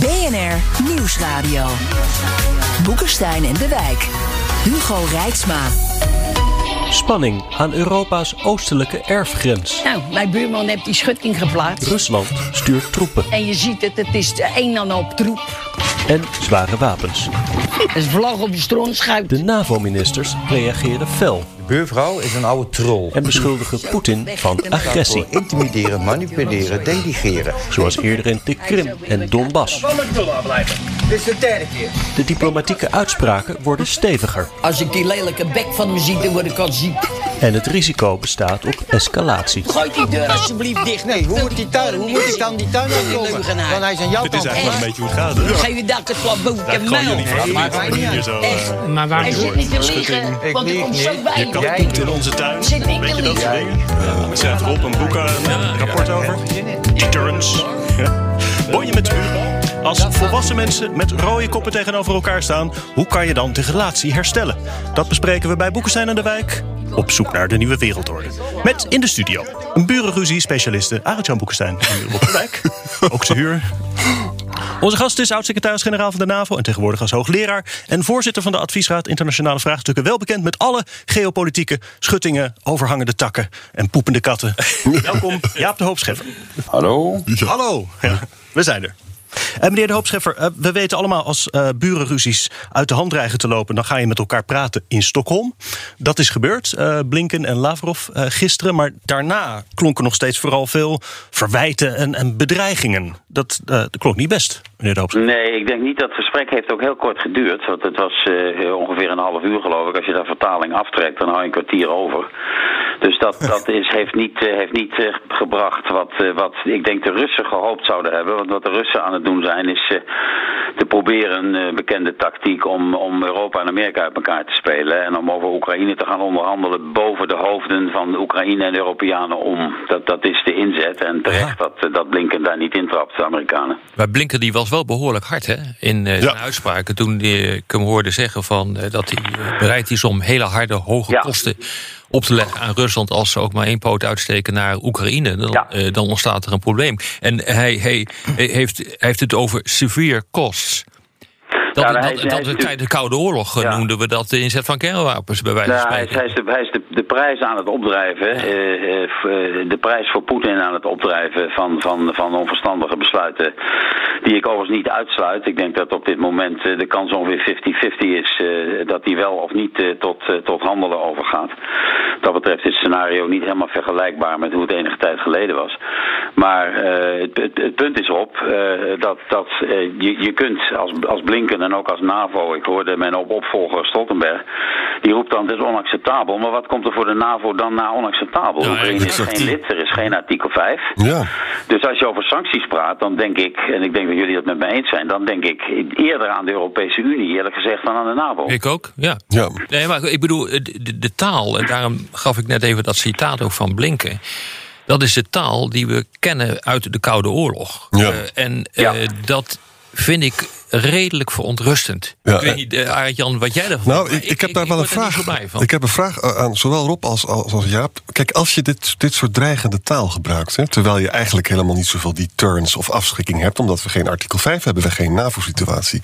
BNR Nieuwsradio. Boekenstein en de Wijk. Hugo Rijksma. Spanning aan Europa's oostelijke erfgrens. Nou, mijn buurman heeft die schutting geplaatst. Rusland stuurt troepen En je ziet het, het is een en op troep. En zware wapens. Het is vlag op de stroonschuit. De NAVO-ministers reageren fel De buurvrouw is een oude troll. en beschuldigen Poetin van agressie. Intimideren, manipuleren, delegeren. Zoals eerder in de Krim en Donbass. Dit is de derde keer. De diplomatieke uitspraken worden steviger. Als ik die lelijke bek van me zie, dan word ik al ziek. En het risico bestaat op escalatie. Gooi die deur alsjeblieft dicht. Nee, hoe moet, die tuin, hoe moet ik dan die tuin uitkomen? Dan hij is aan jouw Het is eigenlijk wel een beetje hoe het gaat. Hè? Dan geef je dat het gewoon boek en muil. maakt maar mij niet hier uit. zo. Echt. eh, Maar waar Hij zit niet te liegen, Ik want er komt zo niet. bij. Je kan Jij poept in onze tuin. Zit niet Weet te je dat soort liegen. dingen? Er schrijft Rob een boek een rapport over. Deterrence. Ja. Bonje met vuur. Als volwassen mensen met rode koppen tegenover elkaar staan, hoe kan je dan de relatie herstellen? Dat bespreken we bij Boekenstein en de Wijk. Op zoek naar de nieuwe wereldorde. Met in de studio een burenruzie-specialiste Arend-Jan Boekenstein en Rob de Wijk. Ook te huur. Onze gast is oud-secretaris-generaal van de NAVO en tegenwoordig als hoogleraar en voorzitter van de Adviesraad Internationale Vraagstukken. Wel bekend met alle geopolitieke schuttingen, overhangende takken en poepende katten. Welkom, Jaap de Hoop Scheffer. Hallo? Hallo, ja, we zijn er. En meneer de Hoop Scheffer, eh, we weten allemaal als eh, burenruzies uit de hand dreigen te lopen, dan ga je met elkaar praten in Stockholm. Dat is gebeurd, eh, Blinken en Lavrov eh, gisteren. Maar daarna klonken nog steeds vooral veel verwijten en, en bedreigingen. Dat, eh, dat klonk niet best, meneer de Hoop Scheffer. Nee, ik denk niet dat het gesprek heeft ook heel kort geduurd. Want het was eh, ongeveer een half uur geloof ik. Als je daar vertaling aftrekt, dan hou je een kwartier over. Dus dat, dat is, heeft niet, eh, heeft niet eh, gebracht wat, eh, wat ik denk de Russen gehoopt zouden hebben. Want wat de Russen aan het doen zijn is eh, te proberen een eh, bekende tactiek om, om Europa en Amerika uit elkaar te spelen. En om over Oekraïne te gaan onderhandelen boven de hoofden van de Oekraïne en de Europeanen om. Dat, dat is de inzet. En terecht dat, dat Blinken daar niet intrapt, de Amerikanen. Maar Blinken die was wel behoorlijk hard hè? in eh, zijn uitspraken. Toen die, ik hem hoorde zeggen van, eh, dat hij bereid is om hele harde, hoge Ja. kosten op te leggen aan Rusland. als ze ook maar één poot uitsteken naar Oekraïne. Dan, Ja. eh, dan ontstaat er een probleem. En hij, hij, hij heeft, hij heeft het over severe costs. Dat, dat, dat, we tijdens de Koude Oorlog eh, Ja. noemden we dat de inzet van kernwapens, bij wijze van Nou, hij, is, spreken. hij is, de, hij is de, de prijs aan het opdrijven. eh, eh, de prijs voor Poetin aan het opdrijven van, van, van onverstandige besluiten. Die ik overigens niet uitsluit. Ik denk dat op dit moment de kans ongeveer 50-50 is dat hij wel of niet tot, tot handelen overgaat. Wat dat betreft is het scenario niet helemaal vergelijkbaar met hoe het enige tijd geleden was. Maar het, het, het punt is op dat, dat je, je kunt als, als Blinken en ook als NAVO, ik hoorde mijn op opvolger Stoltenberg, die roept dan het is onacceptabel. Maar wat komt er voor de NAVO dan na onacceptabel? Ja, Oekraïne is geen lid, er is geen artikel 5. Ja. Dus als je over sancties praat, dan denk ik, en ik denk dat jullie dat met mij eens zijn, dan denk ik eerder aan de Europese Unie, eerlijk gezegd, dan aan de NAVO. Ik ook, ja. Ja. Nee, maar ik bedoel, de, de, de taal, en daarom gaf ik net even dat citaat ook van Blinken. Dat is de taal die we kennen uit de Koude Oorlog. Ja. Eh, en Ja. eh, dat vind ik redelijk verontrustend. Ja, ik weet eh, niet, uh, Arend-Jan, wat jij ervan Nou, vindt, ik, ik heb daar wel een vraag. Ik heb een vraag aan zowel Rob als, als, als Jaap. Kijk, als je dit, dit soort dreigende taal gebruikt, hè, terwijl je eigenlijk helemaal niet zoveel deterrence of afschrikking hebt, omdat we geen artikel 5 hebben, we geen NAVO-situatie,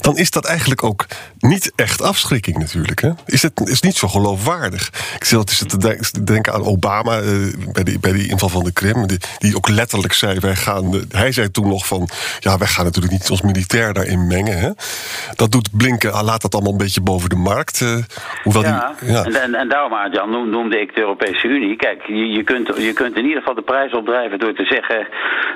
dan is dat eigenlijk ook niet echt afschrikking natuurlijk. Hè? Is het is niet zo geloofwaardig. Ik zit altijd te denk- te denken aan Obama eh, bij, die, bij die inval van de Krim, die, die ook letterlijk zei: wij gaan. eh, Hij zei toen nog van: ja, wij gaan natuurlijk niet ons militair daarin mengen. Hè? Dat doet Blinken, ah, laat dat allemaal een beetje boven de markt. eh, hoewel Ja, die, ja. En, en, en daarom, noem- noemde ik de Europese Unie. Kijk, je, je, kunt, je kunt in ieder geval de prijs opdrijven door te zeggen...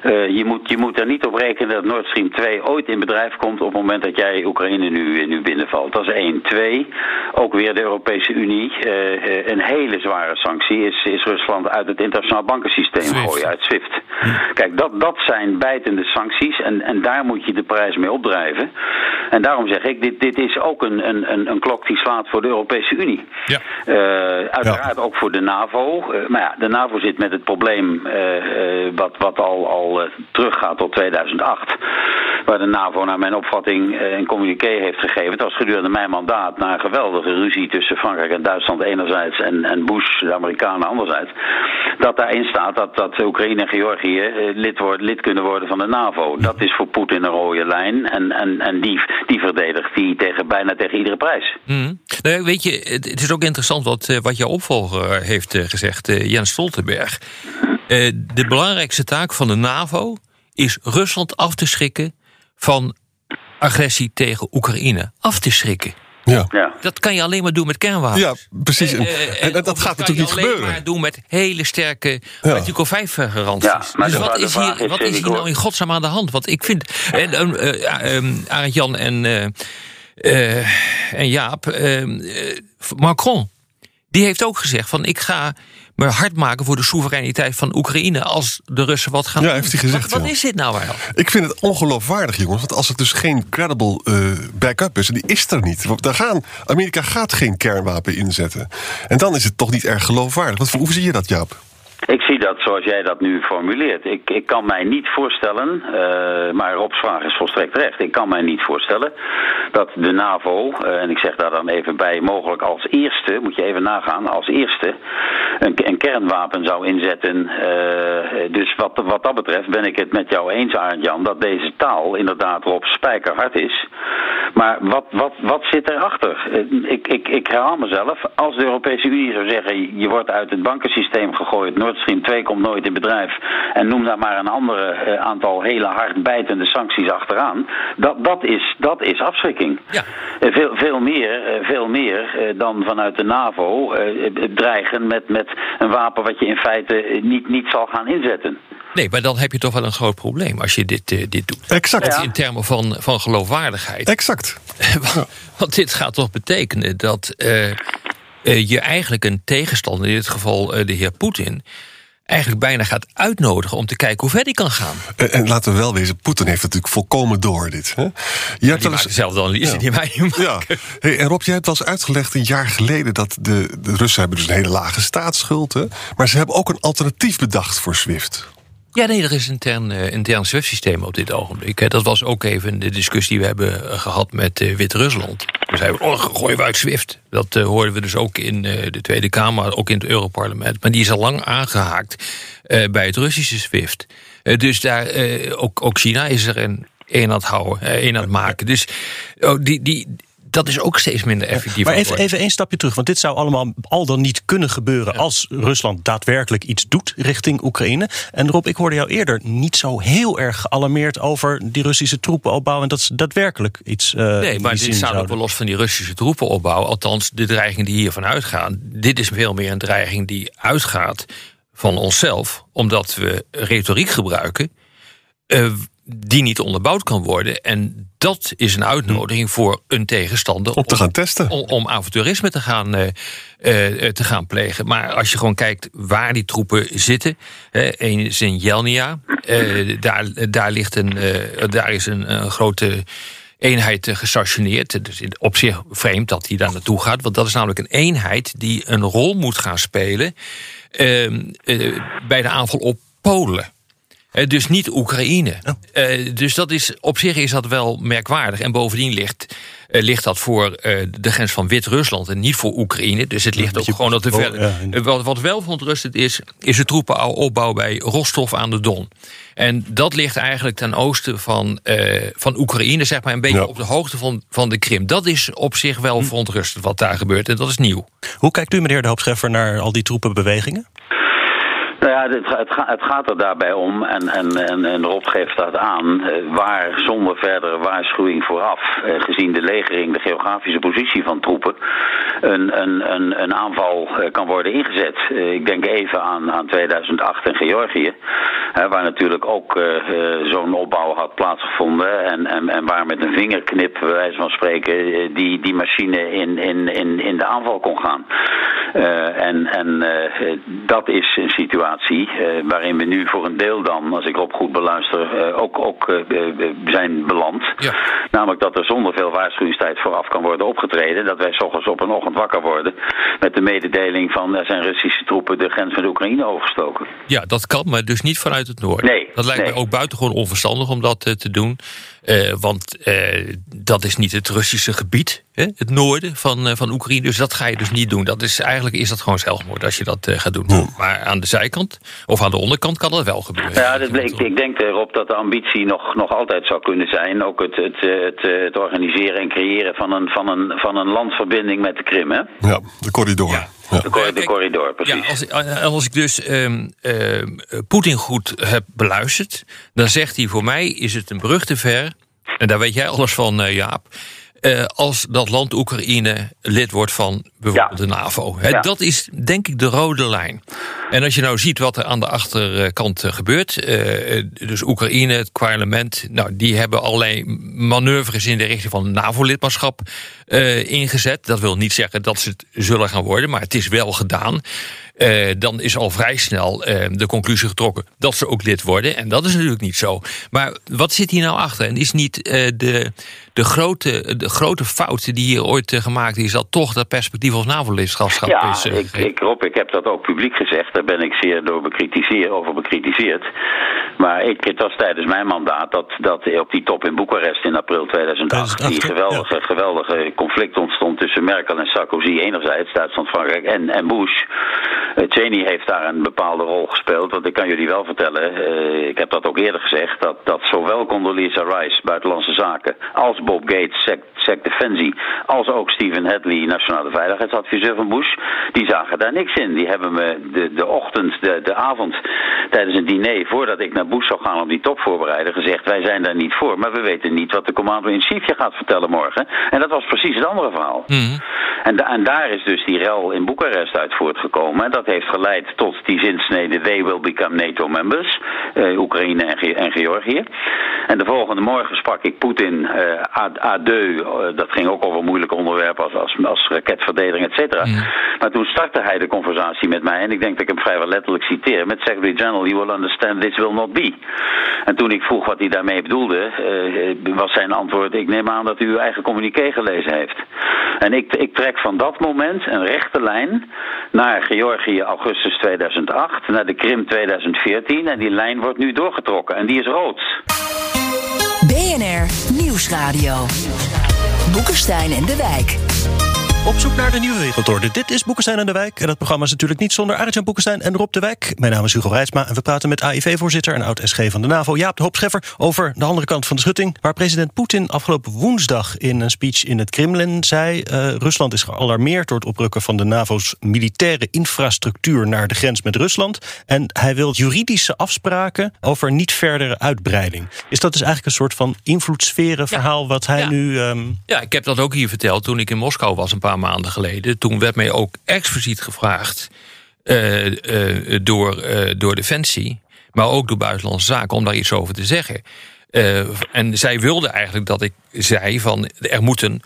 eh, je, moet, je moet er niet op rekenen dat Nord Stream 2 ooit in bedrijf komt... op het moment dat jij Oekraïne nu, nu binnenvalt. Dat is één. Twee, ook weer de Europese Unie. eh, eh, een hele zware sanctie is, is Rusland uit het internationaal bankensysteem gooien, uit SWIFT. Kijk, dat, dat zijn bijtende sancties en, en daar moet je de prijs mee opdrijven. En daarom zeg ik, dit, dit is ook een, een, een, klok die slaat voor de Europese Unie. Ja. Eh, uiteraard ook voor de NAVO. Eh, maar ja, de NAVO zit met het probleem eh, wat, wat al, al teruggaat tot 2008. Waar de NAVO naar mijn opvatting eh, een communiqué heeft gegeven. Het was gedurende mijn mandaat na een geweldige ruzie tussen Frankrijk en Duitsland enerzijds en, en Bush, de Amerikanen, anderzijds. Dat daarin staat dat, dat Oekraïne en Georgië eh, lid, worden, lid kunnen worden van de NAVO. Dat is voor Poetin een rode lijn en, en, en die, die verdedigt die tegen, bijna tegen iedere prijs. Mhm. Nou, weet je, het, is ook interessant wat, eh, wat jouw opvolger heeft gezegd, Jens Stoltenberg. De belangrijkste taak van de NAVO is Rusland af te schrikken van agressie tegen Oekraïne. Af te schrikken. Ja. Ja. Dat kan je alleen maar doen met kernwapens. Ja, precies. Eh, En, eh, en dat gaat kan natuurlijk niet je alleen gebeuren. maar doen met hele sterke Ja. artikel 5 garanties. Ja, maar dus wat is hier, wat is hier nou in godsnaam aan de hand? Want ik vind, en, eh, eh, ehm, Arend Jan en, eh, eh, en Jaap, ehm, eh, Macron, die heeft ook gezegd van ik ga me hard maken voor de soevereiniteit van Oekraïne als de Russen wat gaan Ja, doen. heeft hij gezegd, Wat, is dit nou eigenlijk? Ik vind het ongeloofwaardig, jongens. Want als het dus geen credible eh, backup is, en die is er niet. Want Daar gaan, Amerika gaat geen kernwapen inzetten. En dan is het toch niet erg geloofwaardig. Wat, hoe zie je dat, Jaap? Ik zie dat zoals jij dat nu formuleert. Ik, ik kan mij niet voorstellen, eh, maar Rob's vraag is volstrekt terecht. Ik kan mij niet voorstellen dat de NAVO, eh, en ik zeg daar dan even bij, mogelijk als eerste, moet je even nagaan, als eerste een, een kernwapen zou inzetten. Eh, dus wat, wat dat betreft ben ik het met jou eens, Arend Jan, dat deze taal inderdaad Rob spijkerhard is. Maar wat, wat, wat zit erachter? Ik, ik, ik herhaal mezelf. Als de Europese Unie zou zeggen: je wordt uit het bankensysteem gegooid, Nord Stream 2 komt nooit in bedrijf. en noem daar maar een andere eh, aantal hele hard bijtende sancties achteraan. Dat, dat, is, dat is afschrikking. Ja. Eh, Veel, veel meer, eh, veel meer eh, dan vanuit de NAVO dreigen met, met een wapen wat je in feite niet, niet zal gaan inzetten. Nee, maar dan heb je toch wel een groot probleem als je dit, dit doet. Exact. Ja. In termen van, van geloofwaardigheid. Exact. Want- Want dit gaat toch betekenen dat je eigenlijk een tegenstander, in dit geval eh, de heer Poetin, eigenlijk bijna gaat uitnodigen om te kijken hoe ver die kan gaan. En, en laten we wel wezen, Poetin heeft het natuurlijk volkomen door dit. Hè? Je hebt Die wel eens- dezelfde analyse Ja. die wij nu maken. Ja, hey, en Rob, jij hebt wel eens uitgelegd een jaar geleden dat de, de Russen hebben dus een hele lage staatsschuld, hè? maar ze hebben ook een alternatief bedacht voor SWIFT. Ja, nee, er is een intern, eh, intern SWIFT-systeem op dit ogenblik. Dat was ook even de discussie die we hebben eh, gehad met eh, Wit-Rusland. Toen zeiden we, oh, gooien we uit SWIFT. Dat hoorden we dus ook in de Tweede Kamer, ook in het Europarlement. Maar die is al lang aangehaakt eh, bij het Russische SWIFT. Dus daar, ook, ook China is er een, een aan het houden, een het maken. Dus oh, die, die, dat is ook steeds minder effectief. Maar even, even één stapje terug, want dit zou allemaal al dan niet kunnen gebeuren als Rusland daadwerkelijk iets doet richting Oekraïne. En Rob, ik hoorde jou eerder niet zo heel erg gealarmeerd over die Russische troepenopbouw en dat ze daadwerkelijk iets. eh, Nee, maar dit staat ook wel los van die Russische troepenopbouw. Althans, de dreigingen die hiervan uitgaan. Dit is veel meer een dreiging die uitgaat van onszelf, omdat we retoriek gebruiken. eh, die niet onderbouwd kan worden. En dat is een uitnodiging voor een tegenstander. Om te gaan testen. Om, om avonturisme te gaan, eh, eh, te gaan plegen. Maar als je gewoon kijkt waar die troepen zitten. Eén is in Jelnia. eh, daar, daar, ligt een, eh, daar is een, een grote eenheid eh, gestationeerd. Dus op zich vreemd dat hij daar naartoe gaat. Want dat is namelijk een eenheid die een rol moet gaan spelen... ehm, eh, bij de aanval op Polen. Eh, dus niet Oekraïne. Eh, dus dat is, op zich is dat wel merkwaardig. En bovendien ligt, eh, ligt dat voor de grens van Wit-Rusland en niet voor Oekraïne. Dus het ligt ook gewoon dat er oh, verder. ja, wat, wat wel verontrustend is, is de troepenopbouw bij Rostov aan de Don. En dat ligt eigenlijk ten oosten van, van Oekraïne, zeg maar, een beetje Ja. op de hoogte van, van de Krim. Dat is op zich wel Hm. verontrustend wat daar gebeurt. En dat is nieuw. Hoe kijkt u, meneer de Hoopscheffer, naar al die troepenbewegingen? Nou ja, het, het, ga- het gaat er daarbij om, en, en, en, Rob geeft dat aan, eh, waar zonder verdere waarschuwing vooraf, eh, gezien de legering, de geografische positie van troepen, een, een, een, een aanval eh, kan worden ingezet. Ik denk even aan, aan 2008 en Georgië, waar natuurlijk ook zo'n opbouw had plaatsgevonden en, en, en waar met een vingerknip, bij wijze van spreken, die, die machine in, in, in, in de aanval kon gaan. En en dat is een situatie eh, waarin we nu voor een deel dan, als ik Rob goed beluister, eh, ook, ook eh, zijn beland. Ja. Namelijk dat er zonder veel waarschuwingstijd vooraf kan worden opgetreden. Dat wij s ochtends op een ochtend wakker worden met de mededeling van er zijn Russische troepen de grens van de Oekraïne overgestoken. Ja, dat kan, maar dus niet vanuit het noorden. Nee, dat lijkt nee. mij ook buitengewoon onverstandig om dat te doen. Eh, want eh, dat is niet het Russische gebied, hè, het noorden van, eh, van Oekraïne. Dus dat ga je dus niet doen. Dat is, eigenlijk is dat gewoon zelfmoord als je dat eh, gaat doen. Maar aan de zijkant of aan de onderkant kan dat wel gebeuren. Ja, dat, ik, ik denk erop dat de ambitie nog, nog altijd zou kunnen zijn. Ook het, het, het, het organiseren en creëren van een, van, een, van een landverbinding met de Krim. Hè? Ja, de corridor. Ja. Ja. De, cor- de kijk, corridor, precies. Ja, als, eh, als ik dus ehm, ehm, Poetin goed heb beluisterd, dan zegt hij voor mij is het een brug te ver. En daar weet jij alles van, eh, Jaap. Eh, als dat land Oekraïne lid wordt van bijvoorbeeld Ja. de NAVO. Ja. Dat is denk ik de rode lijn. En als je nou ziet wat er aan de achterkant eh, gebeurt. eh, dus Oekraïne, het parlement. Nou, die hebben allerlei manoeuvres in de richting van NAVO-lidmaatschap ingezet. Dat wil niet zeggen dat ze het zullen gaan worden. Maar het is wel gedaan. Eh, dan is al vrij snel eh, de conclusie getrokken dat ze ook lid worden. En dat is natuurlijk niet zo. Maar wat zit hier nou achter? En is niet eh, de, de, grote, de grote fout die hier ooit gemaakt is... dat toch dat perspectief als NAVO-lidmaatschap Ja, is eh, ik, ik, Rob, ik heb dat ook publiek gezegd. Daar ben ik zeer door bekritiseerd, over bekritiseerd. Maar ik, het was tijdens mijn mandaat dat, dat op die top in Boekarest in april 2008... 2008, die geweldige, geweldige conflict ontstond tussen Merkel en Sarkozy enerzijds... Duitsland, Frankrijk en, en Bush. Eh, Cheney heeft daar een bepaalde rol gespeeld. Want ik kan jullie wel vertellen, eh, ik heb dat ook eerder gezegd... dat, dat zowel Condoleezza Rice, Buitenlandse Zaken... als Bob Gates, Sec, Sec Defensie... als ook Stephen Hadley, Nationale Veiligheidsadviseur van Bush... die zagen daar niks in. Die hebben me de, de ochtend, de, de avond... tijdens een diner, voordat ik naar Bush zou gaan... om die top voorbereiden, gezegd... wij zijn daar niet voor, maar we weten niet... wat de commando-in-chief je gaat vertellen morgen. En dat was precies het andere verhaal. Mhm. En, da- en daar is dus die rel in Boekarest uit voortgekomen. Dat heeft geleid tot die zinsnede... they will become NATO-members, eh, Oekraïne en, Ge- en Georgië. En de volgende morgen sprak ik Poetin eh deux. Eh, dat ging ook over moeilijke onderwerpen als, als, als raketverdediging, et cetera. Maar toen startte hij de conversatie met mij. En ik denk dat ik hem vrijwel letterlijk citeer. Met Secretary General, you will understand this will not be. En toen ik vroeg wat hij daarmee bedoelde... eh, was zijn antwoord... ik neem aan dat u uw eigen communiqué gelezen heeft. En ik, ik trek van dat moment een rechte lijn... naar Georgië augustus 2008... naar de Krim 2014. En die lijn wordt nu doorgetrokken. En die is rood. BNR Nieuwsradio. Boekenstein en de Wijk. Op zoek naar de nieuwe wereldorde. Dit is Boekenstein en de Wijk. En dat programma is natuurlijk niet zonder Arjan Boekenstein en Rob de Wijk. Mijn naam is Hugo Reitsma en we praten met AIV-voorzitter en oud-SG van de NAVO... Jaap de Hoop Scheffer over de andere kant van de schutting... waar president Poetin afgelopen woensdag in een speech in het Kremlin zei... eh, Rusland is gealarmeerd door het oprukken van de NAVO's militaire infrastructuur... naar de grens met Rusland. En hij wil juridische afspraken over niet verdere uitbreiding. Is dat dus eigenlijk een soort van invloedssferenverhaal... wat hij Ja. nu... ehm, Ja, ik heb dat ook hier verteld toen ik in Moskou was een paar maanden geleden. Toen werd mij ook expliciet gevraagd eh, eh, door, eh, door Defensie, maar ook door Buitenlandse Zaken, om daar iets over te zeggen. En zij wilden eigenlijk dat ik zei van er moet een,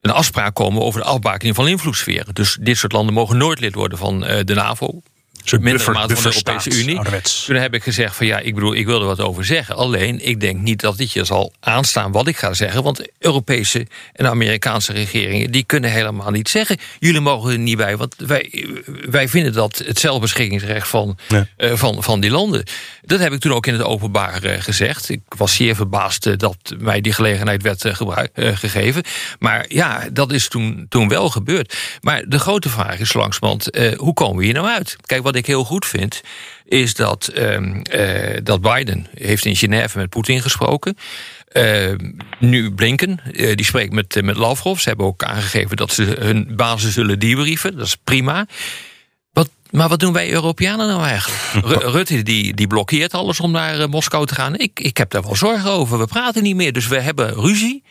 een afspraak komen over de afbakening van invloedssferen. Dus dit soort landen mogen nooit lid worden van de NAVO. Soort mate van de Europese Unie. ouderwets. Toen heb ik gezegd van ja, ik bedoel, ik wil er wat over zeggen. Alleen, ik denk niet dat dit je zal aanstaan wat ik ga zeggen. Want Europese en Amerikaanse regeringen, die kunnen helemaal niet zeggen. Jullie mogen er niet bij, want wij, wij vinden dat het zelfbeschikkingsrecht van, eh, van, van die landen. Dat heb ik toen ook in het openbaar eh, gezegd. Ik was zeer verbaasd eh, dat mij die gelegenheid werd gebruik, gegeven. Maar ja, dat is toen, toen wel gebeurd. Maar de grote vraag is langzamerhand, eh hoe komen we hier nou uit? Kijk, wat ik heel goed vind, is dat, ehm, eh, dat Biden heeft in Genève met Poetin gesproken. Eh, nu Blinken, eh, die spreekt met, eh, met Lavrov. Ze hebben ook aangegeven dat ze hun basis zullen debriefen. Dat is prima. Wat, maar wat doen wij Europeanen nou eigenlijk? Ru- Rutte die, die blokkeert alles om naar Moskou te gaan. Ik, ik heb daar wel zorgen over. We praten niet meer. Dus we hebben ruzie.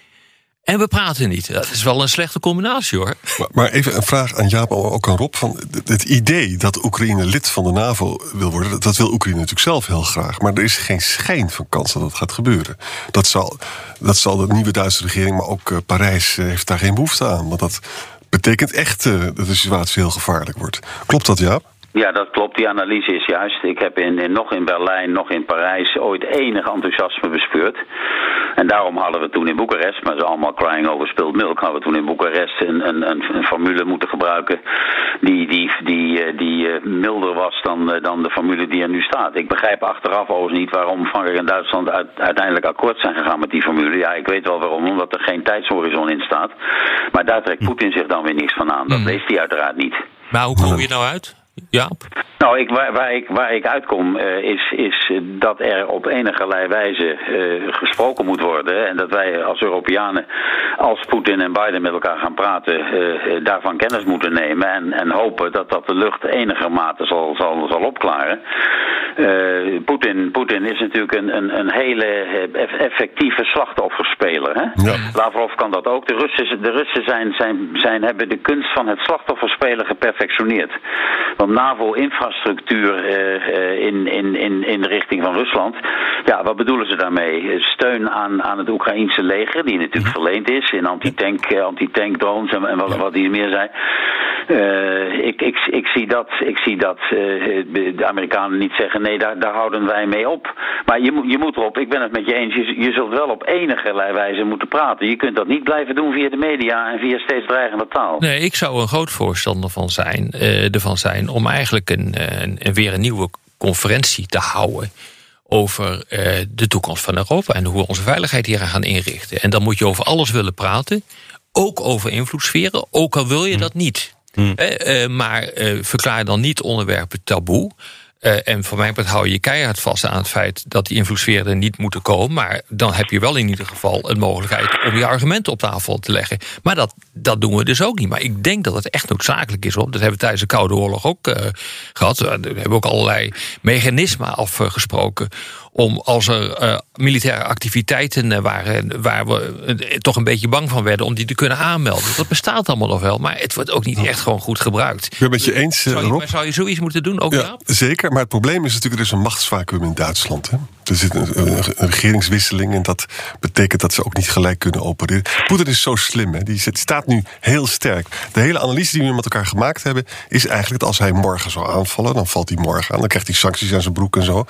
En we praten niet. Dat is wel een slechte combinatie hoor. Maar, even een vraag aan Jaap, ook aan Rob. Van het- het idee dat Oekraïne lid van de NAVO wil worden... dat wil Oekraïne natuurlijk zelf heel graag. Maar er is geen schijn van kans dat dat gaat gebeuren. Dat zal, dat zal de nieuwe Duitse regering, maar ook eh, Parijs... eh, heeft daar geen behoefte aan. Want dat betekent echt eh, dat de situatie heel gevaarlijk wordt. Klopt dat, Jaap? Ja, dat klopt. Die analyse is juist. Ik heb in, in, nog in Berlijn, nog in Parijs ooit enig enthousiasme bespeurd. En daarom hadden we toen in Boekarest, maar ze allemaal crying over spilled milk, hadden we toen in Boekarest een, een, een, een formule moeten gebruiken die, die, die, eh, die eh, milder was dan, eh, dan de formule die er nu staat. Ik begrijp achteraf overigens niet waarom Frankrijk en Duitsland uit, uiteindelijk akkoord zijn gegaan met die formule. Ja, ik weet wel waarom, omdat er geen tijdshorizon in staat. Maar daar trekt Poetin zich dan weer niks van aan. Dat leest hij uiteraard niet. Maar hoe kom je nou uit? Jaap? Nou, ik, waar, waar, ik, waar ik uitkom uh, is, is dat er op enige wijze uh, gesproken moet worden. En dat wij als Europeanen, als Poetin en Biden met elkaar gaan praten, uh, daarvan kennis moeten nemen. En, en hopen dat dat de lucht enigermate zal, zal, zal opklaren. Poetin, Poetin is natuurlijk een, een, een hele effectieve slachtofferspeler. Hè? Ja. Lavrov kan dat ook. De Russen, de Russen zijn, zijn, zijn, hebben de kunst van het slachtofferspelen geperfectioneerd. Want NAVO-infrastructuur uh, in, in, in, in de richting van Rusland. Ja, wat bedoelen ze daarmee? Steun aan, aan het Oekraïense leger, die natuurlijk verleend is in antitank, uh, antitank drones en, en wat, wat hier meer zei. Uh, ik, ik, ik zie dat, ik zie dat de Amerikanen niet zeggen: nee, daar, daar houden wij mee op. Maar je, je moet erop, ik ben het met je eens, je, je zult wel op enige wijze moeten praten. Je kunt dat niet blijven doen via de media en via steeds dreigende taal. Nee, ik zou een groot voorstander van zijn, ervan zijn om eigenlijk een, een, weer een nieuwe conferentie te houden over uh, de toekomst van Europa en hoe we onze veiligheid hier gaan inrichten. En dan moet je over alles willen praten, ook over invloedssferen, ook al wil je dat niet. Hmm. Uh, uh, maar verklaar dan niet onderwerpen taboe. Uh, en voor mij hou je keihard vast aan het feit dat die invloedssferen er niet moeten komen. Maar dan heb je wel in ieder geval een mogelijkheid om je argumenten op tafel te leggen. Maar dat, dat doen we dus ook niet. Maar ik denk dat het echt noodzakelijk is. Op. Dat hebben we tijdens de Koude Oorlog ook uh, gehad. We hebben ook allerlei mechanismen afgesproken om als er uh, militaire activiteiten waren waar we toch een beetje bang van werden om die te kunnen aanmelden. Dat bestaat allemaal nog wel, maar het wordt ook niet echt gewoon goed gebruikt. Ik ben het met je eens, zou je, Rob. Zou je zoiets moeten doen? Ook ja, zeker, maar het probleem is natuurlijk, er is een machtsvacuum in Duitsland. Hè? Er zit een, een, regeringswisseling en dat betekent dat ze ook niet gelijk kunnen opereren. Poetin is zo slim, hè? die staat nu heel sterk. De hele analyse die we met elkaar gemaakt hebben, is eigenlijk dat als hij morgen zou aanvallen, dan valt hij morgen aan, dan krijgt hij sancties aan zijn broek en zo.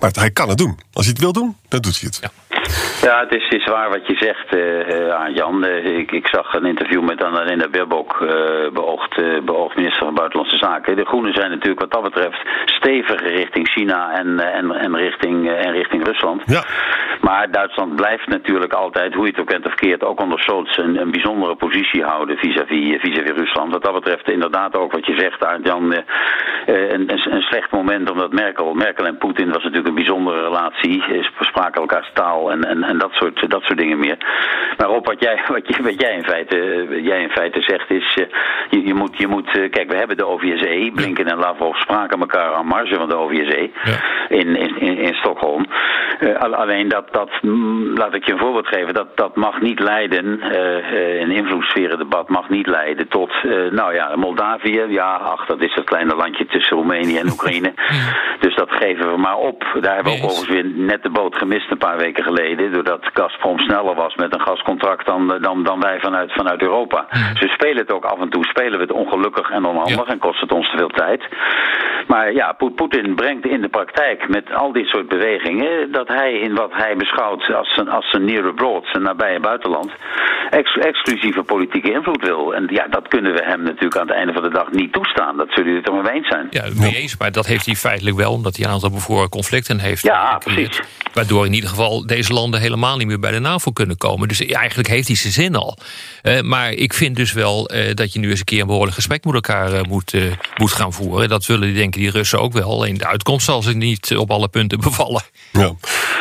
Maar hij kan het doen. Als hij het wil doen, dan doet hij het. Ja. Ja, het is, is waar wat je zegt, uh, Jan. Uh, ik, ik zag een interview met Annalena Baerbock, uh, beoogd, beoogd minister van Buitenlandse Zaken. De Groenen zijn natuurlijk wat dat betreft steviger richting China en, en, en, richting, en richting Rusland. Ja. Maar Duitsland blijft natuurlijk altijd, hoe je het ook kent of keert, ook onder Scholz een, een bijzondere positie houden vis-à-vis vis -vis Rusland. Wat dat betreft inderdaad ook wat je zegt, Jan, een, een, een slecht moment omdat Merkel, Merkel en Poetin was natuurlijk een bijzondere relatie. Ze spraken elkaars taal en, en, en dat, soort, dat soort dingen meer. Maar op wat jij, wat, je, wat jij, in, feite, jij in feite zegt is, uh, je, je, moet, je moet, uh, kijk we hebben de OVSE, Blinken en Lavrov spraken elkaar aan marge van de OVSE ja. in, in, in, in Stockholm. Uh, alleen dat, dat, mm, laat ik je een voorbeeld geven, dat, dat mag niet leiden, een invloedssferen debat mag niet leiden tot, nou ja, Moldavië, ja, ach, dat is dat kleine landje tussen Roemenië en Oekraïne. dus dat geven we maar op. Daar hebben we ook overigens weer net de boot gemist een paar weken geleden, doordat Gazprom sneller was met een gascontract dan, dan, dan wij vanuit, vanuit Europa. Ze spelen het ook af en toe, spelen we het ongelukkig en onhandig en kost het ons te veel tijd. Maar ja, Poetin brengt in de praktijk met al dit soort bewegingen dat hij in wat hij beschouwt als zijn, als zijn near abroad, zijn nabije buitenland, ex, exclusieve politieke invloed wil. En ja, dat kunnen we hem natuurlijk aan het einde van de dag niet toestaan. Dat zullen jullie het er mee eens zijn. Ja, mee eens, maar dat heeft hij feitelijk wel, omdat hij een aantal bevoren conflicten heeft. Ja, precies. Waardoor in ieder geval deze landen helemaal niet meer bij de NAVO kunnen komen. Dus eigenlijk heeft hij zijn zin al. Uh, maar ik vind dus wel uh, dat je nu eens een keer een behoorlijk gesprek met elkaar uh, moet, moet gaan voeren. Dat willen die denken die Russen ook wel. Alleen de uitkomst zal ze niet op alle punten bevallen. Ja.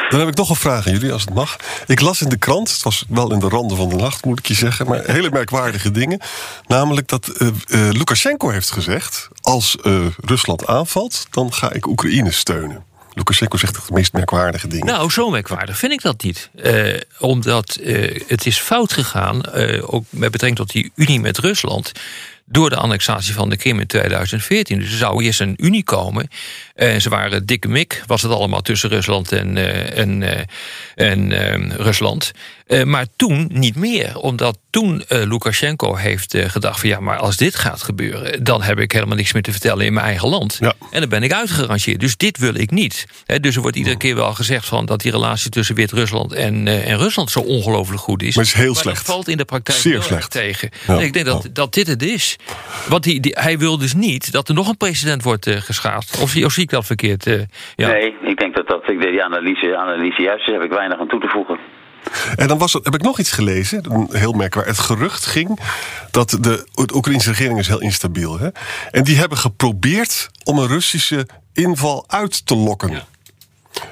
Dan heb ik nog een vraag aan jullie, als het mag. Ik las in de krant, het was wel in de randen van de nacht, moet ik je zeggen, maar hele merkwaardige dingen. Namelijk dat Lukashenko heeft gezegd: als Rusland aanvalt, dan ga ik Oekraïne steunen. Lukashenko zegt de meest merkwaardige dingen. Nou, zo merkwaardig vind ik dat niet. Uh, omdat uh, het is fout gegaan, uh, ook met betrekking tot die unie met Rusland door de annexatie van de Krim in 2014. Dus er zou eerst een unie komen. En ze waren dikke mik, was het allemaal tussen Rusland en, en, en Rusland. Eh, maar toen niet meer. Omdat toen eh, Lukashenko heeft eh, gedacht van ja, maar als dit gaat gebeuren, dan heb ik helemaal niks meer te vertellen in mijn eigen land. Ja. En dan ben ik uitgerangeerd. Dus dit wil ik niet. Hè, dus er wordt iedere keer wel gezegd van dat die relatie tussen Wit-Rusland en, eh, en Rusland zo ongelooflijk goed is. Maar het is heel dat slecht. valt in de praktijk Zeer heel erg slecht. tegen. Ja. En ik denk dat, dat dit het is. Want die, die- hij wil dus niet dat er nog een president wordt geschaafd. Of, zie- of zie ik dat verkeerd? eh, ja. Nee, ik denk dat, dat ik die analyse, analyse juist is. Daar heb ik weinig aan toe te voegen. En dan was heb ik nog iets gelezen, heel merkwaardig. Het gerucht ging dat de, de Oekraïnse regering is heel instabiel. Hè? En die hebben geprobeerd om een Russische inval uit te lokken.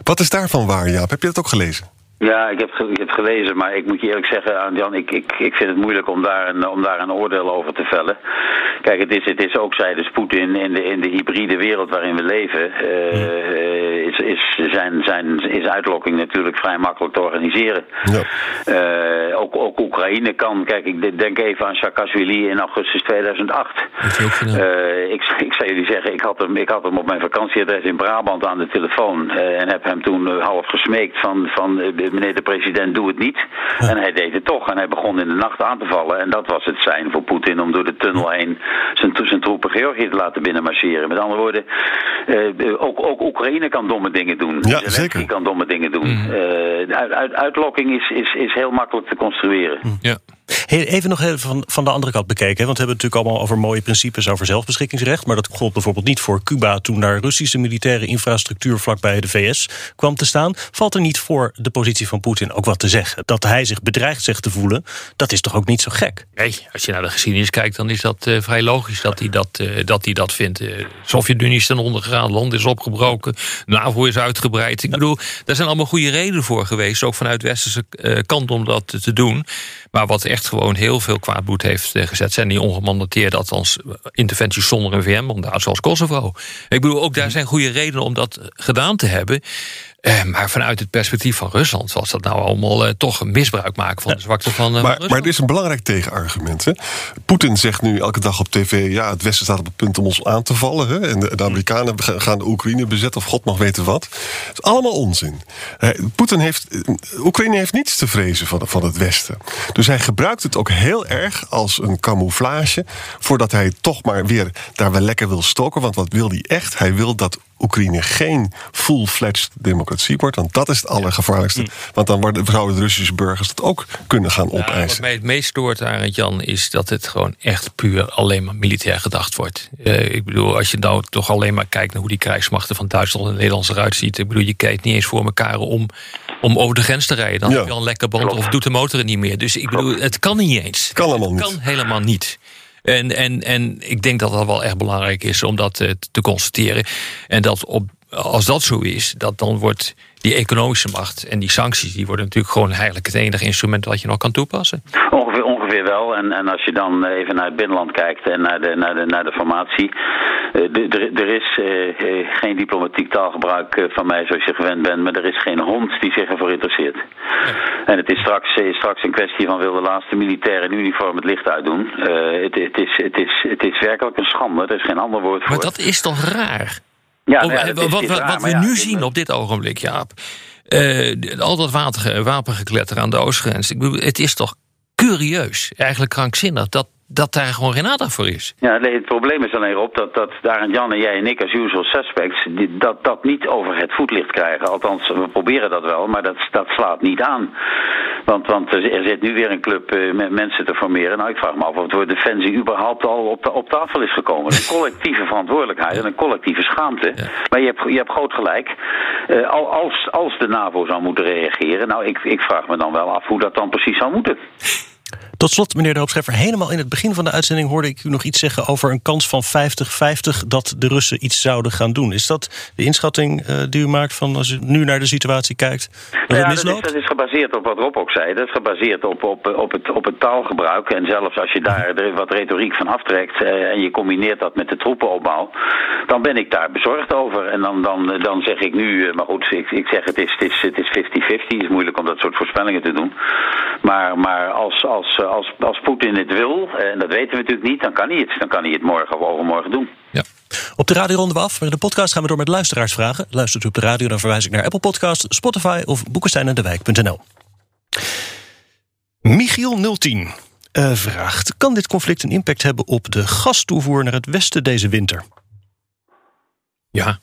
Wat is daarvan waar, Jaap? Heb je dat ook gelezen? Ja, ik heb, ik heb gelezen, maar ik moet je eerlijk zeggen, Jan, ik, ik, ik vind het moeilijk om daar, een, om daar een oordeel over te vellen. Kijk, het is, het is ook, zei dus Poetin, in de, in de hybride wereld waarin we leven, eh, is, is, zijn, zijn, is uitlokking natuurlijk vrij makkelijk te organiseren. Ja. Eh, ook, ook Oekraïne kan, kijk, ik denk even aan Saakashvili in augustus 2008. Heeft hij ook gedaan. Eh, ik, ik zou jullie zeggen, ik had, hem, ik had hem op mijn vakantieadres in Brabant aan de telefoon. eh, en heb hem toen eh, half gesmeekt van, van eh, meneer de president, doe het niet. En hij deed het toch. En hij begon in de nacht aan te vallen. En dat was het zijn voor Poetin om door de tunnel heen zijn, troepen Georgië te laten binnenmarcheren. Met andere woorden, eh, ook, ook Oekraïne kan domme dingen doen. Zelensky zeker. kan domme dingen doen. Mhm. Eh, uit, uit, uitlokking is, is, is heel makkelijk te construeren. Ja. Even nog even van, van de andere kant bekeken. Want we hebben het natuurlijk allemaal over mooie principes over zelfbeschikkingsrecht. Maar dat gold bijvoorbeeld niet voor Cuba toen daar Russische militaire infrastructuur vlakbij de VS kwam te staan. Valt er niet voor de positie van Poetin ook wat te zeggen? Dat hij zich bedreigd zegt te voelen, dat is toch ook niet zo gek? Nee, als je naar de geschiedenis kijkt, dan is dat eh, vrij logisch dat hij dat, eh, dat, hij dat vindt. De Sovjet-Unie is ten onder gegaan, land is opgebroken, NAVO is uitgebreid. Ik bedoel, daar zijn allemaal goede redenen voor geweest, ook vanuit westerse eh, kant om dat te doen. Maar wat echt gewoon heel veel kwaadboet heeft eh, gezet, zijn die ongemandateerde, althans eh, interventies zonder een VM-mandaat, zoals Kosovo. Ik bedoel, ook daar zijn goede redenen om dat gedaan te hebben. Eh, maar vanuit het perspectief van Rusland was dat nou allemaal eh, toch een misbruik maken van de zwakte van, eh, Maar, Rusland. maar er is een belangrijk tegenargument. Hè? Poetin zegt nu elke dag op tv... ja, het Westen staat op het punt om ons aan te vallen. Hè? En de, de Amerikanen ga- gaan de Oekraïne bezetten... of god mag weten wat. Dat is allemaal onzin. Poetin heeft... eh, Oekraïne heeft niets te vrezen van, van het Westen. Dus hij gebruikt het ook heel erg als een camouflage... voordat hij toch maar weer daar wel lekker wil stoken. Want wat wil hij echt? Hij wil dat Oekraïne geen full-fledged democratie wordt. Want dat is het allergevaarlijkste. Want dan worden, zouden de Russische burgers dat ook kunnen gaan Ja, wat opeisen. mij het meest stoort, Arend Jan, is dat het gewoon echt puur alleen maar militair gedacht wordt. Eh, ik bedoel, als je nou toch alleen maar kijkt naar hoe die krijgsmachten van Duitsland en Nederland eruit ziet. Ik bedoel, je kijkt niet eens voor elkaar om, om over de grens te rijden. Dan Ja. heb je al een lekker band of doet de motor het niet meer. Dus ik bedoel, het kan niet eens. Kan allemaal niet. Het kan helemaal niet. En, en, en ik denk dat dat wel echt belangrijk is om dat eh, te constateren. En dat op, als dat zo is, dat dan wordt die economische macht en die sancties, die worden natuurlijk gewoon eigenlijk het enige instrument wat je nog kan toepassen. Ongeveer, ongeveer wel. En, en als je dan even naar het binnenland kijkt en naar de, naar de, naar de formatie. eh, Er is eh, eh, geen diplomatiek taalgebruik eh, van mij zoals je gewend bent. Maar er is geen hond die zich ervoor interesseert. En het is straks, eh, straks een kwestie van wil de laatste militair in uniform het licht uitdoen. Eh, het, het, is, het, is, het is werkelijk een schande. Er is geen ander woord voor. Maar dat is toch raar? Ja, is- wat, wat, raar, wat we ja, nu zien op dit ogenblik, Jaap. eh, al dat water, wapengekletter aan de oostgrens. Ik bedoel, het is toch curieus, eigenlijk krankzinnig, dat, dat daar gewoon geen aandacht voor is. Ja, nee, het probleem is alleen op dat, dat daar en Jan en jij en ik als usual suspects die- dat, dat niet over het voetlicht krijgen. Althans, we proberen dat wel, maar dat, dat slaat niet aan. Want, want er zit nu weer een club eh, met mensen te formeren. Nou, ik vraag me af of het woord defensie überhaupt al op, ta- op tafel is gekomen. Een collectieve verantwoordelijkheid en een collectieve schaamte. Maar je hebt, je hebt groot gelijk. Eh, al- als, als de NAVO zou moeten reageren, nou, ik, ik vraag me dan wel af hoe dat dan precies zou moeten. Tot slot, meneer de Hoopscheffer, helemaal in het begin van de uitzending hoorde ik u nog iets zeggen over een kans van 50-50 dat de Russen iets zouden gaan doen. Is dat de inschatting eh, die u maakt van als u nu naar de situatie kijkt? Dat ja, dat is, dat is gebaseerd op wat Rob ook zei. Dat is gebaseerd op, op, op, het, op het taalgebruik. En zelfs als je daar wat retoriek van aftrekt eh, en je combineert dat met de troepenopbouw, dan ben ik daar bezorgd over. En dan, dan, dan zeg ik nu, eh, maar goed, ik, ik zeg het is 50-50. Het is, het is 50-50. Het is moeilijk om dat soort voorspellingen te doen. Maar, maar als, als, als, als Poetin het wil, eh, en dat weten we natuurlijk niet, dan kan hij het. Dan kan hij het morgen of overmorgen doen. Ja. Op de radio ronden we af. Maar in de podcast gaan we door met luisteraarsvragen. Luistert u op de radio, dan verwijs ik naar Apple Podcast, Spotify of boekensteinendewijk.nl. Michiel 010 eh, vraagt: Kan dit conflict een impact hebben op de gastoevoer naar het westen deze winter? Ja,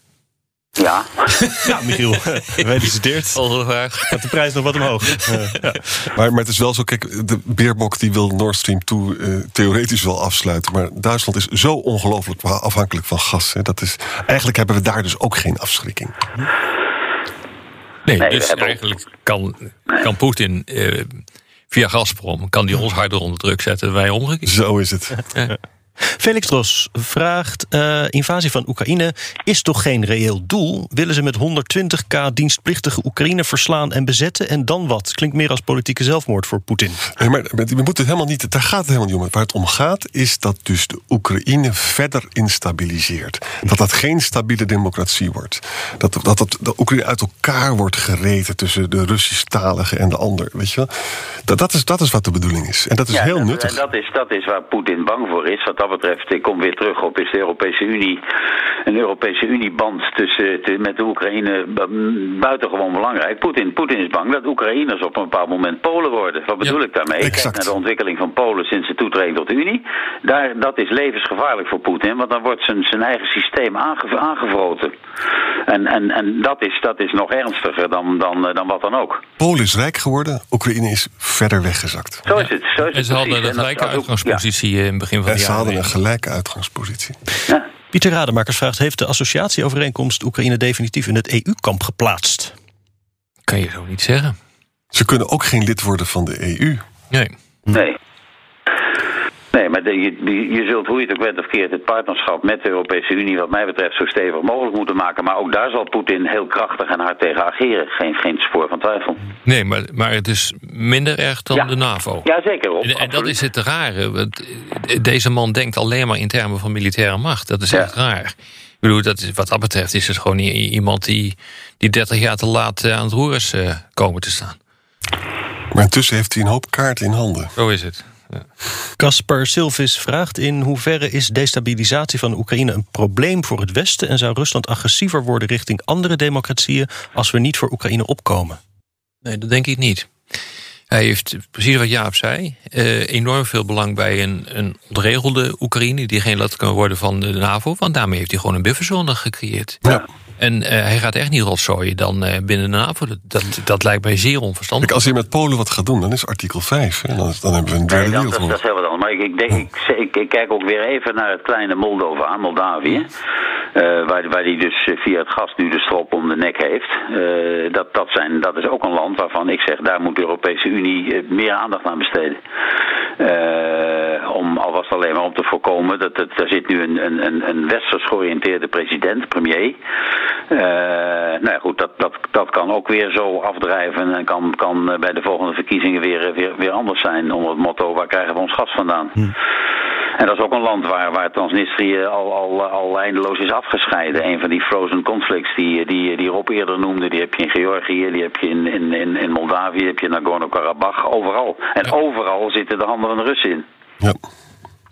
Ja, Ja, Michiel, gefeliciteerd. volgende vraag. Gaat de prijs nog wat omhoog? Ja. Maar, maar het is wel zo, kijk, de Beerbok die wil Nord Stream 2 eh, theoretisch wel afsluiten. Maar Duitsland is zo ongelooflijk afhankelijk van gas. Hè, dat is, eigenlijk hebben we daar dus ook geen afschrikking. Nee, dus eigenlijk kan, kan Poetin eh, via Gazprom... kan die ons harder onder druk zetten dan wij omgekeerd. Zo is het. Felix Dros vraagt: eh, invasie van Oekraïne is toch geen reëel doel? Willen ze met 120k dienstplichtige Oekraïne verslaan en bezetten? En dan wat? Klinkt meer als politieke zelfmoord voor Poetin. Nee, maar we moeten het helemaal niet, daar gaat het helemaal niet om. Waar het om gaat is dat dus de Oekraïne verder instabiliseert. Dat dat geen stabiele democratie wordt. Dat, dat, dat de Oekraïne uit elkaar wordt gereten tussen de Russisch-talige en de ander. Weet je wel? Dat, dat, is, dat is wat de bedoeling is. En dat is Ja, heel dat, nuttig. En dat is, dat is waar Poetin bang voor is. Wat dat betreft, ik kom weer terug op, is de Europese Unie. Een Europese Unieband tussen, te- met de Oekraïne buitengewoon belangrijk. Poetin, Poetin is bang dat Oekraïners op een bepaald moment Polen worden. Wat bedoel Ja, ik daarmee? Kijk naar de ontwikkeling van Polen sinds de toetreding tot de Unie. Daar, dat is levensgevaarlijk voor Poetin, want dan wordt zijn, zijn eigen systeem aange, aangevroten. En, en, en dat, is, dat is nog ernstiger dan, dan, eh, dan wat dan ook. Polen is rijk geworden, Oekraïne is verder weggezakt. Zo is het. Zo is En het ze hadden precies. En dat- gelijke uitgangspositie eh, in het begin van En de jaren. Een gelijke uitgangspositie. Ja. Pieter Rademakers vraagt: Heeft de associatieovereenkomst Oekraïne definitief in het EU-kamp geplaatst? Kan je zo niet zeggen. Ze kunnen ook geen lid worden van de EU. Nee. Nee. Nee, maar de- je, je- zult hoe je het ook bent of keert het partnerschap met de Europese Unie wat mij betreft zo stevig mogelijk moeten maken. Maar ook daar zal Poetin heel krachtig en hard tegen ageren. Geen, geen spoor van twijfel. Nee, maar, maar het is minder erg dan Ja. de NAVO. Ja, zeker Rob. En, en dat is het rare. Want eh, deze man denkt alleen maar in termen van militaire macht. Dat is Ja. echt raar. Ik bedoel, dat is, wat dat betreft is het gewoon iemand die, die 30 jaar te laat eh, aan het roer is eh, komen te staan. Maar intussen heeft hij een hoop kaarten in handen. Zo is het. Casper Silvis vraagt: In hoeverre is destabilisatie van Oekraïne een probleem voor het Westen? En zou Rusland agressiever worden richting andere democratieën als we niet voor Oekraïne opkomen? Nee, dat denk ik niet. Hij heeft, precies wat Jaap zei, eh, enorm veel belang bij een, een ontregelde Oekraïne... die geen lid kan worden van de NAVO. Want daarmee heeft hij gewoon een bufferzone gecreëerd. Ja. En eh, hij gaat echt niet rotzooien dan eh, binnen de NAVO. Dat, dat, dat lijkt mij zeer onverstandig. Kijk, als je met Polen wat gaat doen, dan is artikel 5. Hè? Dan, dan hebben we een Nee, derde dat, dat, dat is heel wat anders. Maar ik, ik, denk, ik, ik, ik kijk ook weer even naar het kleine Moldova, Moldavië. Eh, waar, waar die dus eh, via het gas nu de strop om de nek heeft. Eh, dat, dat, zijn, dat is ook een land waarvan ik zeg, daar moet de Europese Unie meer aandacht aan besteden. Om alvast alleen maar om te voorkomen dat het, er zit nu een, een, een, een westers georiënteerde president, premier. Nou ja, goed, dat, dat, dat kan ook weer zo afdrijven en kan, kan bij de volgende verkiezingen weer, weer, weer anders zijn. Onder het motto, waar krijgen we ons gas vandaan? En dat is ook een land waar, waar Transnistrië al, al, al eindeloos is afgescheiden. Een van die frozen conflicts die, die, die Rob eerder noemde, die heb je in Georgië, die heb je in, in, in, in Moldavië, die heb je in Nagorno-Karabakh, overal. En overal zitten de handen van de Russen in. Ja.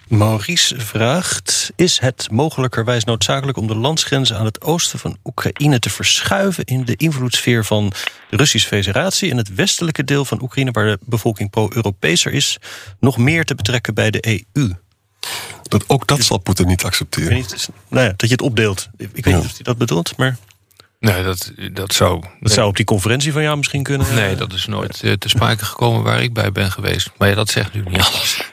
Maurice vraagt: Is het mogelijkerwijs noodzakelijk om de landsgrenzen aan het oosten van Oekraïne te verschuiven in de invloedssfeer van de Russische Federatie en het westelijke deel van Oekraïne, waar de bevolking pro-Europeeser is, nog meer te betrekken bij de EU? Dat, ook dat zal Poetin niet accepteren. niet, nou ja, dat je het opdeelt. Ik weet Ja. niet of hij dat bedoelt, maar Nee, dat, dat zou... dat zou op die conferentie van jou misschien kunnen. Nee, dat is nooit eh, te sprake gekomen waar ik bij ben geweest. Maar ja, dat zegt nu niet alles.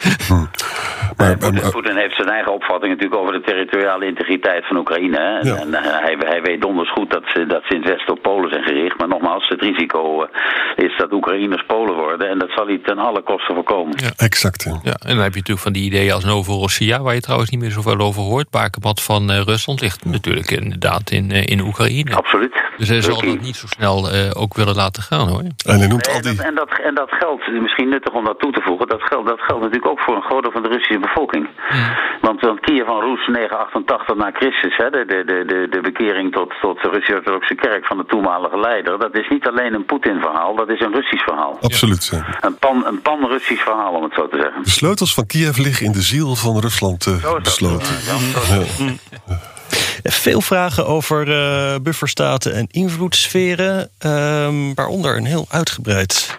Maar, Poetin, maar- Poetin heeft zijn eigen opvatting natuurlijk over de territoriale integriteit van Oekraïne. hè. En, Ja. en, eh, hij, hij weet donders goed dat ze, dat ze in het westen op Polen zijn gericht. Maar nogmaals, het risico eh, is dat Oekraïners Polen worden. En dat zal hij ten alle kosten voorkomen. Ja. exact. Ja. Ja, en dan heb je natuurlijk van die ideeën als Novorossia... waar je trouwens niet meer zoveel over hoort. Bakermat van eh, Rusland ligt natuurlijk inderdaad in, in Oekraïne. Absoluut. Dus hij zal dat niet zo snel eh, ook willen laten gaan, hoor. En hij noemt al en, die... dat, en, dat, en dat geldt, misschien nuttig om dat toe te voegen, dat geldt, dat geldt natuurlijk ook voor een groot deel van de Russische bevolking. Want, want Kiev van Roes 988 na Christus, hè, de, de, de, de, de bekering tot, tot de Russisch-Orthodoxe Kerk van de toenmalige leider, dat is niet alleen een Poetin-verhaal, dat is een Russisch verhaal. Absoluut. ja. Een pan- een pan-Russisch verhaal, om het zo te zeggen. De sleutels van Kiev liggen in de ziel van Rusland eh, besloten. Ja, dat. Veel vragen over eh, bufferstaten en invloedssferen, ehm, waaronder een heel uitgebreid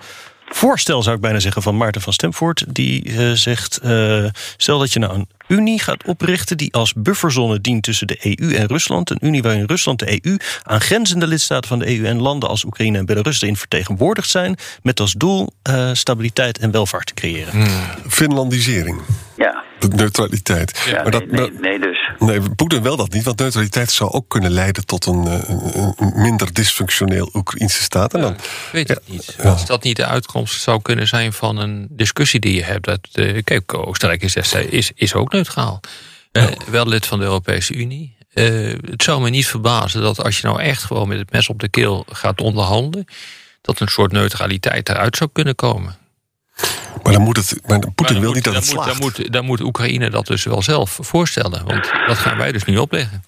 voorstel, zou ik bijna zeggen, van Maarten van Stemvoort. Die eh, zegt: eh, stel dat je nou een Unie gaat oprichten die als bufferzone dient tussen de EU en Rusland. Een Unie waarin Rusland, de EU, aangrenzende lidstaten van de EU en landen als Oekraïne en Belarus erin vertegenwoordigd zijn. Met als doel eh, stabiliteit en welvaart te creëren. Finlandisering. Ja, De neutraliteit. ja maar dat, nee, nee, nee, dus. Nee, Poetin wil dat niet, want neutraliteit zou ook kunnen leiden tot een, eh, een, minder dysfunctioneel Oekraïnse staat. En dan, Ik weet het Ja, niet. ja. Als dat niet de uitkomst zou kunnen zijn van een discussie die je hebt. Dat, eh, kijk, Oostenrijk is, is, is ook neutraal. Eh, wel lid van de Europese Unie. Eh, het zou me niet verbazen dat als je nou echt gewoon met het mes op de keel gaat onderhandelen. dat een soort neutraliteit eruit zou kunnen komen. Maar dan moet het. Maar Poetin Maar dan wil moet- niet dat dan het moet, slaagt. dan, moet, dan moet Oekraïne dat dus wel zelf voorstellen. Want dat gaan wij dus niet opleggen.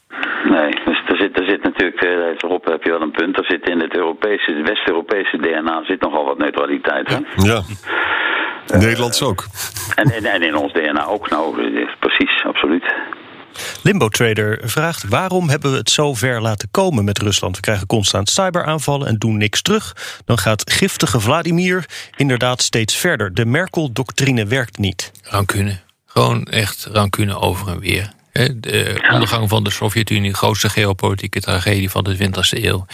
Nee, dus er zit, er zit natuurlijk, eh, Rob heb je wel een punt, er zit in het Europese, het West-Europese DNA zit nogal wat neutraliteit. Hè? Ja. Nederlands ook. En, en, en in ons DNA ook, nou, eh, precies, absoluut. Limbo Trader vraagt: waarom hebben we het zo ver laten komen met Rusland? We krijgen constant cyberaanvallen en doen niks terug. Dan gaat giftige Vladimir inderdaad steeds verder. De Merkel-doctrine werkt niet. Rancune. Gewoon echt rancune over en weer. Hè, De ondergang van de Sovjet-Unie, grootste geopolitieke tragedie van de 20e eeuw.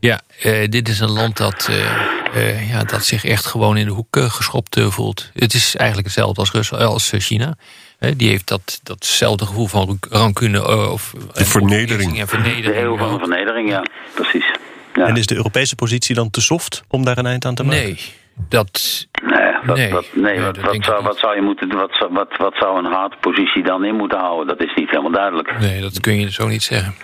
Ja, eh, dit is een land dat, eh, eh, ja, dat zich echt gewoon in de hoek geschopt voelt. Het is eigenlijk hetzelfde als, Rus als China. Hè, die heeft dat, datzelfde gevoel van rancune. eh, of, en vernedering. En De eeuw vernedering. van de vernedering, ja, precies. Ja. En is de Europese positie dan te soft om daar een eind aan te maken? Nee, dat, Nee, dat, Nee. dat, nee, Nee, wat, zou, niet. wat zou je moeten? Wat, wat, wat zou een hard positie dan in moeten houden? Dat is niet helemaal duidelijk. nee, dat kun je zo niet zeggen.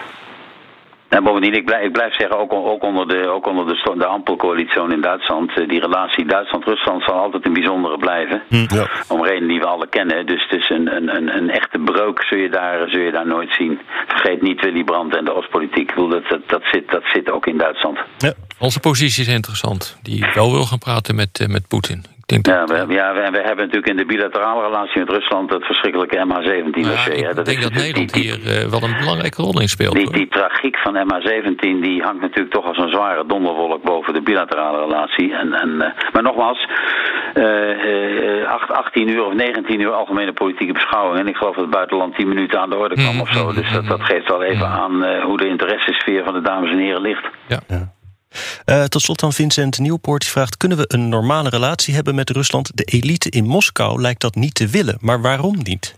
En bovendien, ik blijf, ik blijf zeggen, ook, ook onder de, ook onder de, de Ampelcoalitie in Duitsland, eh, die relatie Duitsland-Rusland zal altijd een bijzondere blijven. Ja. Om redenen die we alle kennen. Dus het is een, een, een, een echte breuk zul je, daar, zul je daar nooit zien. Vergeet niet Willy Brandt en de Oostpolitiek. Ik bedoel, dat, dat, dat, zit, dat zit ook in Duitsland. Ja. Onze positie is interessant. Die wel wil gaan praten met, eh, met Poetin. Denk Ja, dat, we, ja, we, we hebben natuurlijk in de bilaterale relatie met Rusland dat verschrikkelijke Ja, MH17-dossier. ik denk is dat Nederland die- hier eh, wel een belangrijke rol in speelt. Die, tragiek van MH17 die hangt natuurlijk toch als een zware donderwolk boven de bilaterale relatie. En, en, eh, maar nogmaals, eh, eh, acht- 18 uur of 19 uur algemene politieke beschouwing. En ik geloof dat het buitenland 10 minuten aan de orde kwam Mm, of zo. mm, Dus dat, mm, dat geeft wel even aan eh, hoe de interessesfeer van de dames en heren ligt. Ja. Eh, tot slot dan Vincent Nieuwpoort die vraagt: kunnen we een normale relatie hebben met Rusland? De elite in Moskou lijkt dat niet te willen, maar waarom niet?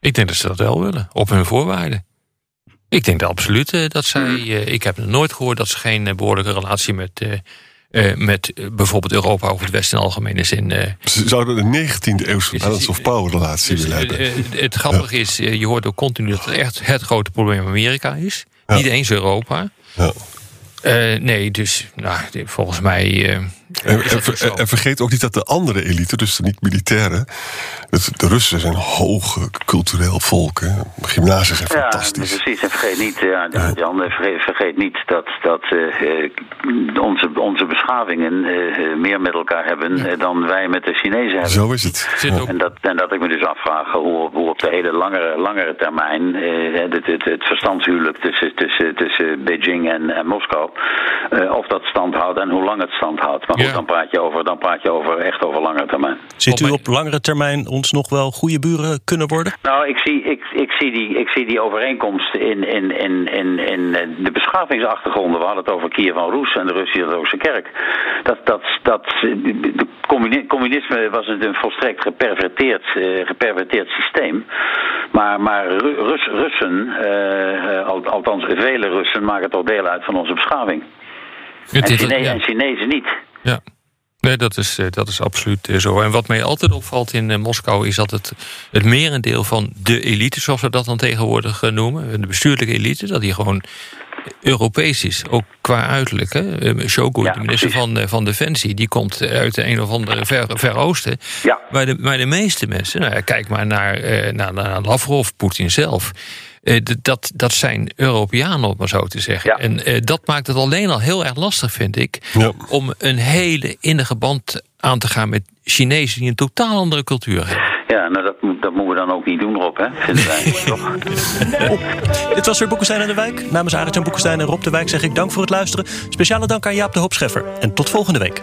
Ik denk dat ze dat wel willen, op hun voorwaarden. Ik denk dat absoluut eh, dat zij. eh, ik heb nooit gehoord dat ze geen eh, behoorlijke relatie met. met bijvoorbeeld Europa of het Westen in algemene zin. eh, Ze zouden een 19e eeuwse Is- balance of power relatie Dus, willen hebben. het grappige is, je hoort ook continu dat het echt het grote probleem Amerika is. Ja. Niet eens Europa. Ja. Eh, nee, dus nou, volgens mij. En, en, vergeet ook niet dat de andere elite, dus de niet-militairen... de Russen zijn hoog cultureel volk. Hè. Gymnasia zijn Ja, fantastisch. precies. En vergeet niet, ja, ja, Jan, vergeet, vergeet niet dat, dat eh, eh, onze, onze beschavingen eh, meer met elkaar hebben dan wij met de Chinezen hebben. Zo is het. Zit Ja. ook- En dat, en dat ik me dus afvraag hoe, hoe op de hele langere, langere termijn eh, het, het, het verstandshuwelijk tussen, tussen, tussen Beijing en, en Moskou, eh, of dat stand houdt en hoe lang het stand houdt. Maar goed, Ja. dan, praat je over, dan praat je over echt over langere termijn. Zit u Op- langere termijn ons nog wel goede buren kunnen worden? Nou, ik zie, ik, ik zie, die, ik zie die overeenkomst in, in, in, in, in eh, de beschavingsachtergronden. We hadden het over Kiev van Roes en de Russische Kerk. Dat, dat, dat, de communi- communisme was het een volstrekt geperverteerd, eh, geperverteerd systeem. Maar, maar Ru- Rus, Russen, eh, al- althans vele Russen, maken toch deel uit van onze beschaving. En, is- Chine- ja. en Chinezen niet. Ja. Nee, dat is, eh, dat is absoluut eh, zo. En wat mij altijd opvalt in eh, Moskou is dat het, het merendeel van de elite, zoals we dat dan tegenwoordig noemen, de bestuurlijke elite, dat die gewoon Europees is, ook qua uiterlijk. Hè? Shogun, Ja, de minister precies. van, van Defensie, die komt uit de een of andere ver, ver oosten. Ja. Maar de, maar de meeste mensen, nou ja, kijk maar naar, naar, naar Lavrov, Poetin zelf. Eh, dat, dat zijn Europeanen, om maar zo te zeggen. Ja. En eh, dat maakt het alleen al heel erg lastig, vind ik. Ja. om een hele innige band aan te gaan met Chinezen die een totaal andere cultuur hebben. Ja, nou dat, moet- dat moeten we dan ook niet doen, Rob, hè? Vinden wij, toch? Dit was weer Boekenstein en de Wijk. Namens Arend-Jan Boekenstein en Rob de Wijk zeg ik dank voor het luisteren. Speciale dank aan Jaap de Hoop Scheffer. En tot volgende week.